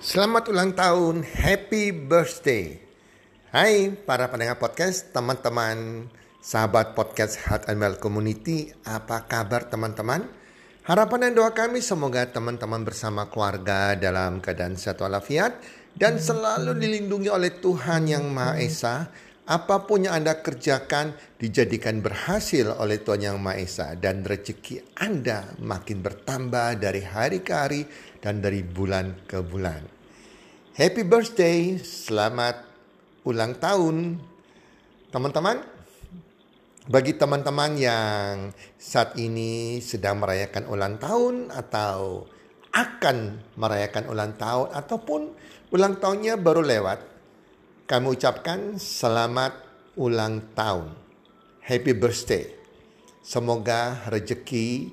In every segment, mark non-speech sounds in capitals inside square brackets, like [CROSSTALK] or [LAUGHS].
Selamat ulang tahun, happy birthday. Hai para pendengar podcast, teman-teman, sahabat podcast Heart and Well Community, apa kabar teman-teman? Harapan dan doa kami semoga teman-teman bersama keluarga dalam keadaan sehat walafiat dan selalu dilindungi oleh Tuhan Yang Maha Esa. Apa pun yang Anda kerjakan dijadikan berhasil oleh Tuhan Yang Maha Esa dan rezeki Anda makin bertambah dari hari ke hari dan dari bulan ke bulan. Happy birthday, selamat ulang tahun. Teman-teman, bagi teman-teman yang saat ini sedang merayakan ulang tahun atau akan merayakan ulang tahun ataupun ulang tahunnya baru lewat, kami ucapkan selamat ulang tahun. Happy birthday. Semoga rezeki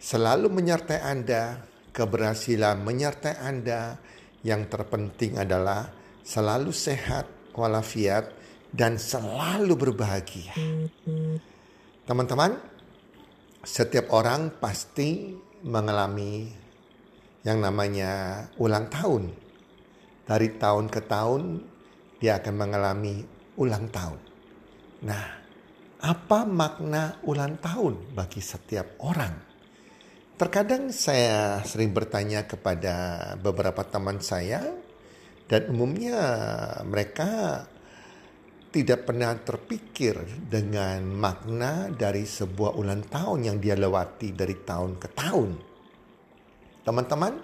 selalu menyertai Anda, keberhasilan menyertai Anda. Yang terpenting adalah selalu sehat walafiat dan selalu berbahagia. Teman-teman, setiap orang pasti mengalami yang namanya ulang tahun. Dari tahun ke tahun dia akan mengalami ulang tahun. Nah, apa makna ulang tahun bagi setiap orang? Terkadang saya sering bertanya kepada beberapa teman saya dan umumnya mereka tidak pernah terpikir dengan makna dari sebuah ulang tahun yang dia lewati dari tahun ke tahun. Teman-teman,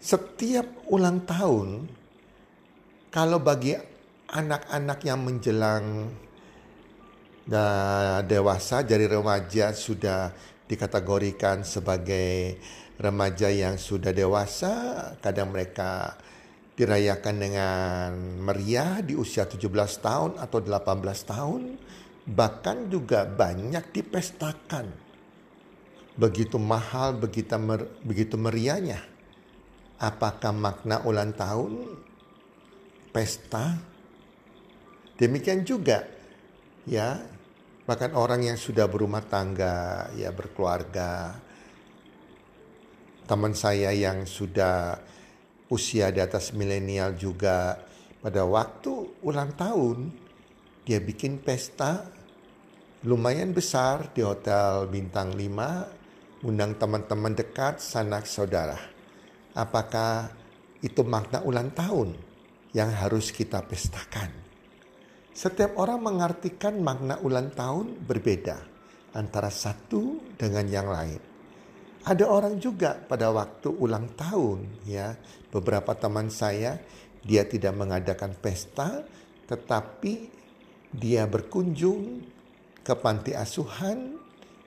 setiap ulang tahun kalau bagi anak-anak yang menjelang dewasa dari remaja sudah dikategorikan sebagai remaja yang sudah dewasa, kadang mereka dirayakan dengan meriah di usia 17 tahun atau 18 tahun, bahkan juga banyak dipestakan. Begitu mahal, begitu, mer begitu meriahnya. Apakah makna ulang tahun pesta? Demikian juga ya bahkan orang yang sudah berumah tangga, ya berkeluarga, teman saya yang sudah usia di atas milenial juga pada waktu ulang tahun dia bikin pesta lumayan besar di hotel bintang 5 undang teman-teman dekat sanak saudara. Apakah itu makna ulang tahun yang harus kita pestakan? Setiap orang mengartikan makna ulang tahun berbeda antara satu dengan yang lain. Ada orang juga pada waktu ulang tahun ya, beberapa teman saya dia tidak mengadakan pesta tetapi dia berkunjung ke panti asuhan,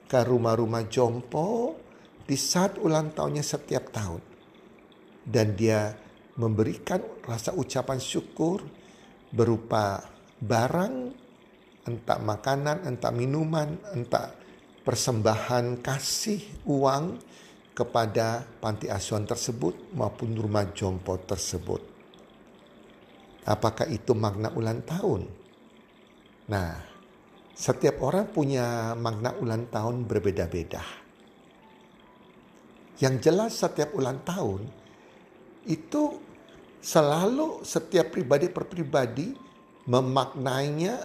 ke rumah-rumah jompo di saat ulang tahunnya setiap tahun. Dan dia memberikan rasa ucapan syukur berupa barang, entah makanan, entah minuman, entah persembahan kasih uang kepada panti asuhan tersebut maupun rumah jompo tersebut. Apakah itu makna ulang tahun? Nah, setiap orang punya makna ulang tahun berbeda-beda. Yang jelas setiap ulang tahun itu selalu setiap pribadi per pribadi memaknainya,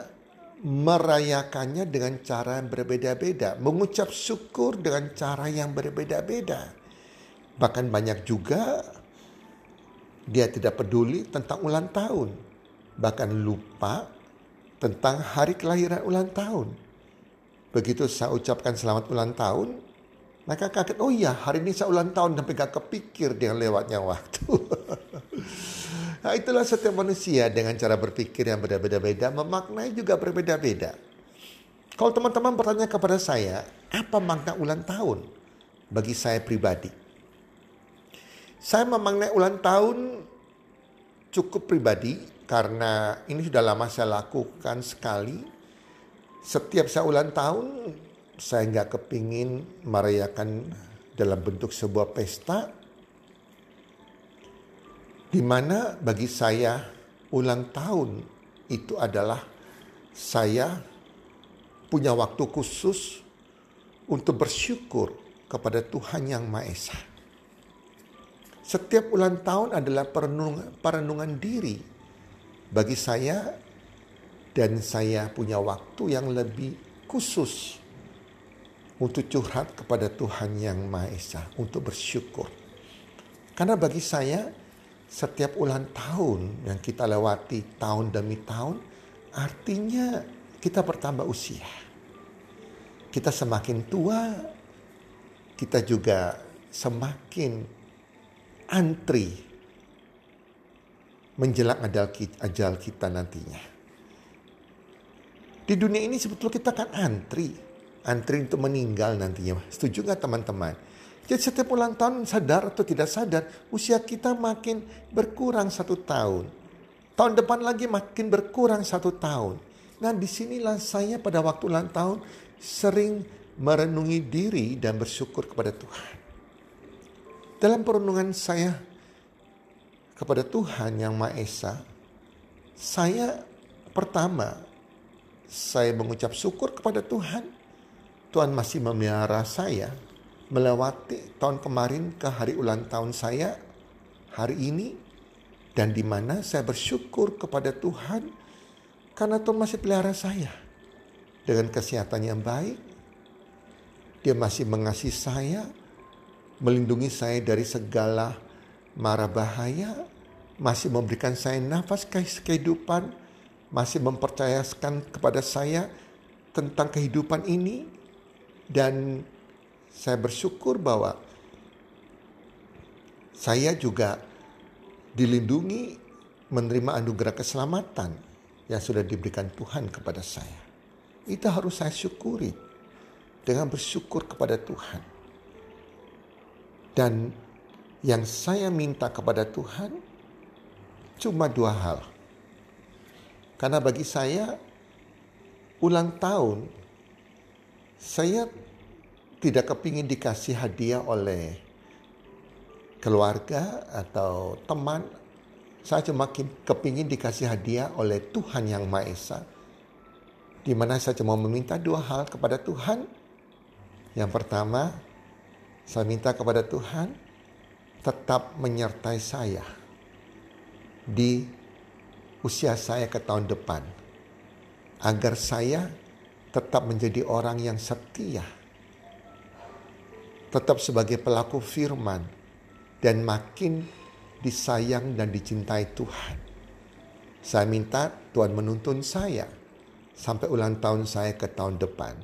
merayakannya dengan cara yang berbeda-beda, mengucap syukur dengan cara yang berbeda-beda. Bahkan banyak juga dia tidak peduli tentang ulang tahun, bahkan lupa tentang hari kelahiran ulang tahun. Begitu saya ucapkan selamat ulang tahun, mereka kaget, oh iya hari ini saya ulang tahun sampai gak kepikir dengan lewatnya waktu. [LAUGHS] Nah itulah setiap manusia dengan cara berpikir yang berbeda-beda, memaknai juga berbeda-beda. Kalau teman-teman bertanya kepada saya, apa makna ulang tahun bagi saya pribadi? Saya memaknai ulang tahun cukup pribadi karena ini sudah lama saya lakukan sekali. Setiap saya ulang tahun, saya nggak kepingin merayakan dalam bentuk sebuah pesta, di mana bagi saya ulang tahun itu adalah saya punya waktu khusus untuk bersyukur kepada Tuhan Yang Maha Esa. Setiap ulang tahun adalah perenungan, perenungan diri bagi saya dan saya punya waktu yang lebih khusus untuk curhat kepada Tuhan Yang Maha Esa, untuk bersyukur. Karena bagi saya, setiap ulang tahun yang kita lewati tahun demi tahun, artinya kita bertambah usia. Kita semakin tua, kita juga semakin antri menjelang ajal kita nantinya. Di dunia ini sebetulnya kita kan antri. Antri untuk meninggal nantinya. Setuju nggak teman-teman? Jadi setiap ulang tahun sadar atau tidak sadar, usia kita makin berkurang satu tahun. Tahun depan lagi makin berkurang satu tahun. Nah di sinilah saya pada waktu ulang tahun sering merenungi diri dan bersyukur kepada Tuhan. Dalam perenungan saya kepada Tuhan yang Maha Esa, saya pertama saya mengucap syukur kepada Tuhan. Tuhan masih memelihara saya melewati tahun kemarin ke hari ulang tahun saya hari ini dan di mana saya bersyukur kepada Tuhan karena Tuhan masih pelihara saya dengan kesehatan yang baik. Dia masih mengasihi saya, melindungi saya dari segala mara bahaya, masih memberikan saya nafas kehidupan, masih mempercayakan kepada saya tentang kehidupan ini dan saya bersyukur bahwa saya juga dilindungi menerima anugerah keselamatan yang sudah diberikan Tuhan kepada saya. Itu harus saya syukuri dengan bersyukur kepada Tuhan. Dan yang saya minta kepada Tuhan cuma dua hal. Karena bagi saya ulang tahun saya tidak kepingin dikasih hadiah oleh keluarga atau teman. Saya cuma kepingin dikasih hadiah oleh Tuhan Yang Maha Esa. Di mana saya cuma meminta dua hal kepada Tuhan. Yang pertama, saya minta kepada Tuhan tetap menyertai saya di usia saya ke tahun depan. Agar saya tetap menjadi orang yang setia tetap sebagai pelaku firman dan makin disayang dan dicintai Tuhan. Saya minta Tuhan menuntun saya sampai ulang tahun saya ke tahun depan.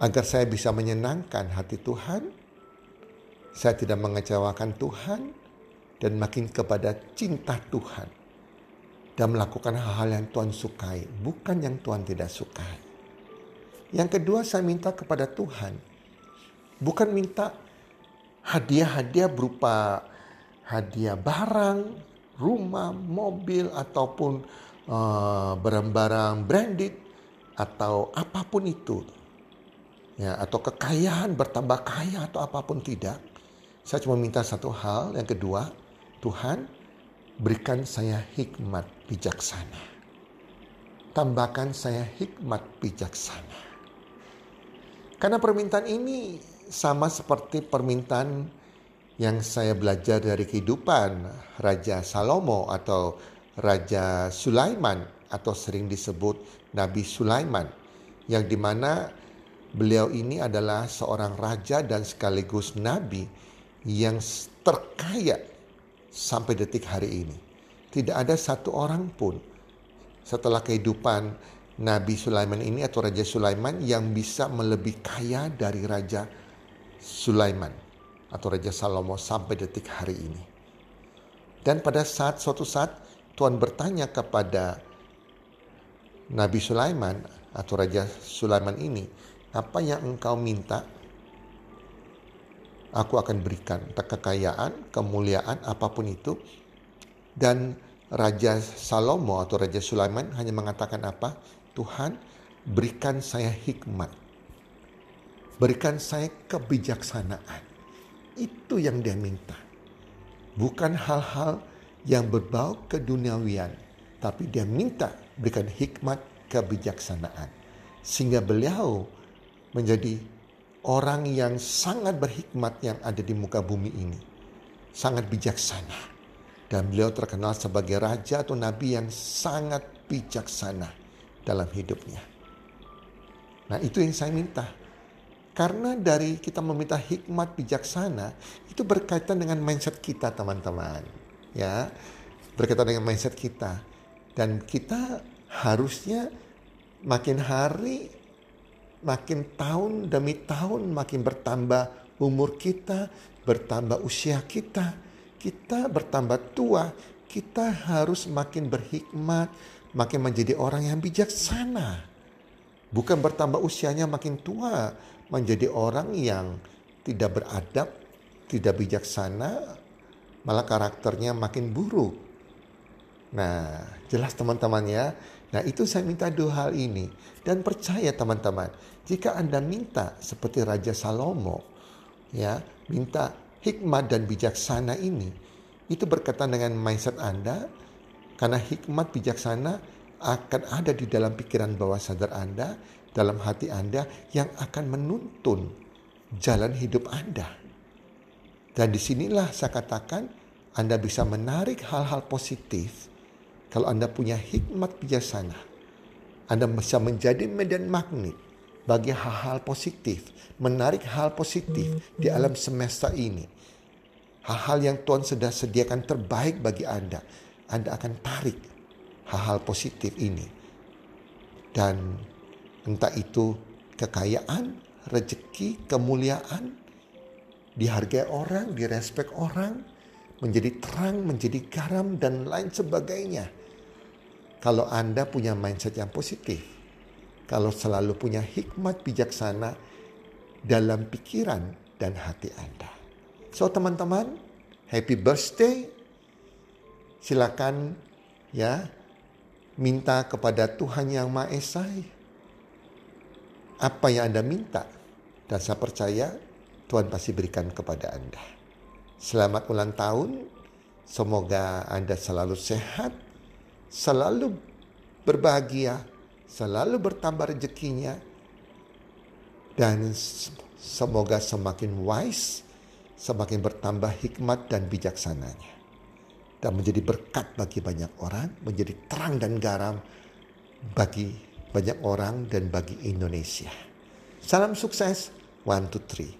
Agar saya bisa menyenangkan hati Tuhan, saya tidak mengecewakan Tuhan, dan makin kepada cinta Tuhan. Dan melakukan hal-hal yang Tuhan sukai, bukan yang Tuhan tidak sukai. Yang kedua saya minta kepada Tuhan, bukan minta hadiah-hadiah berupa hadiah barang, rumah, mobil ataupun eh, barang-barang branded atau apa pun itu. Ya, atau kekayaan bertambah kaya atau apa pun tidak. Saya cuma minta satu hal, yang kedua, Tuhan berikan saya hikmat bijaksana. Tambahkan saya hikmat bijaksana. Karena permintaan ini sama seperti permintaan yang saya belajar dari kehidupan Raja Salomo atau Raja Sulaiman atau sering disebut Nabi Sulaiman yang di mana beliau ini adalah seorang raja dan sekaligus nabi yang terkaya sampai detik hari ini. Tidak ada satu orang pun setelah kehidupan Nabi Sulaiman ini atau Raja Sulaiman yang bisa melebih kaya dari Raja Sulaiman atau Raja Salomo sampai detik hari ini. Dan pada saat suatu saat Tuhan bertanya kepada Nabi Sulaiman atau Raja Sulaiman ini, apa yang engkau minta? Aku akan berikan kekayaan, kemuliaan, apa pun itu. Dan Raja Salomo atau Raja Sulaiman hanya mengatakan apa? Tuhan berikan saya hikmat Berikan saya kebijaksanaan. Itu yang dia minta. Bukan hal-hal yang berbau keduniawian. Tapi dia minta berikan hikmat kebijaksanaan. Sehingga beliau menjadi orang yang sangat berhikmat yang ada di muka bumi ini. Sangat bijaksana. Dan beliau terkenal sebagai raja atau nabi yang sangat bijaksana dalam hidupnya. Nah itu yang saya minta. Karena dari kita meminta hikmat bijaksana itu berkaitan dengan mindset kita teman-teman. Ya, berkaitan dengan mindset kita. Dan kita harusnya makin hari, makin tahun demi tahun makin bertambah umur kita, bertambah usia kita kita bertambah tua, kita harus makin berhikmat, makin menjadi orang yang bijaksana. Bukan bertambah usianya makin tua, menjadi orang yang tidak beradab, tidak bijaksana, malah karakternya makin buruk. Nah, jelas teman-teman ya. Nah, itu saya minta dua hal ini. Dan percaya teman-teman, jika Anda minta seperti Raja Salomo, ya, minta hikmat dan bijaksana ini itu berkaitan dengan mindset Anda karena hikmat bijaksana akan ada di dalam pikiran bawah sadar Anda, dalam hati Anda yang akan menuntun jalan hidup Anda. Dan di sinilah saya katakan Anda bisa menarik hal-hal positif kalau Anda punya hikmat bijaksana. Anda bisa menjadi medan magnet bagi hal-hal positif, menarik hal positif di alam semesta ini. Hal-hal yang Tuhan sudah sediakan terbaik bagi Anda, Anda akan tarik hal-hal positif ini. Dan entah itu kekayaan, rezeki, kemuliaan, dihargai orang, direspek orang, menjadi terang, menjadi garam, dan lain sebagainya. Kalau Anda punya mindset yang positif, kalau selalu punya hikmat bijaksana dalam pikiran dan hati Anda. So teman-teman, happy birthday. Silakan ya minta kepada Tuhan yang Maha Esa apa yang Anda minta dan saya percaya Tuhan pasti berikan kepada Anda. Selamat ulang tahun. Semoga Anda selalu sehat, selalu berbahagia, selalu bertambah rezekinya dan semoga semakin wise, semakin bertambah hikmat dan bijaksananya. Dan menjadi berkat bagi banyak orang, menjadi terang dan garam bagi banyak orang dan bagi Indonesia. Salam sukses, one, two, three.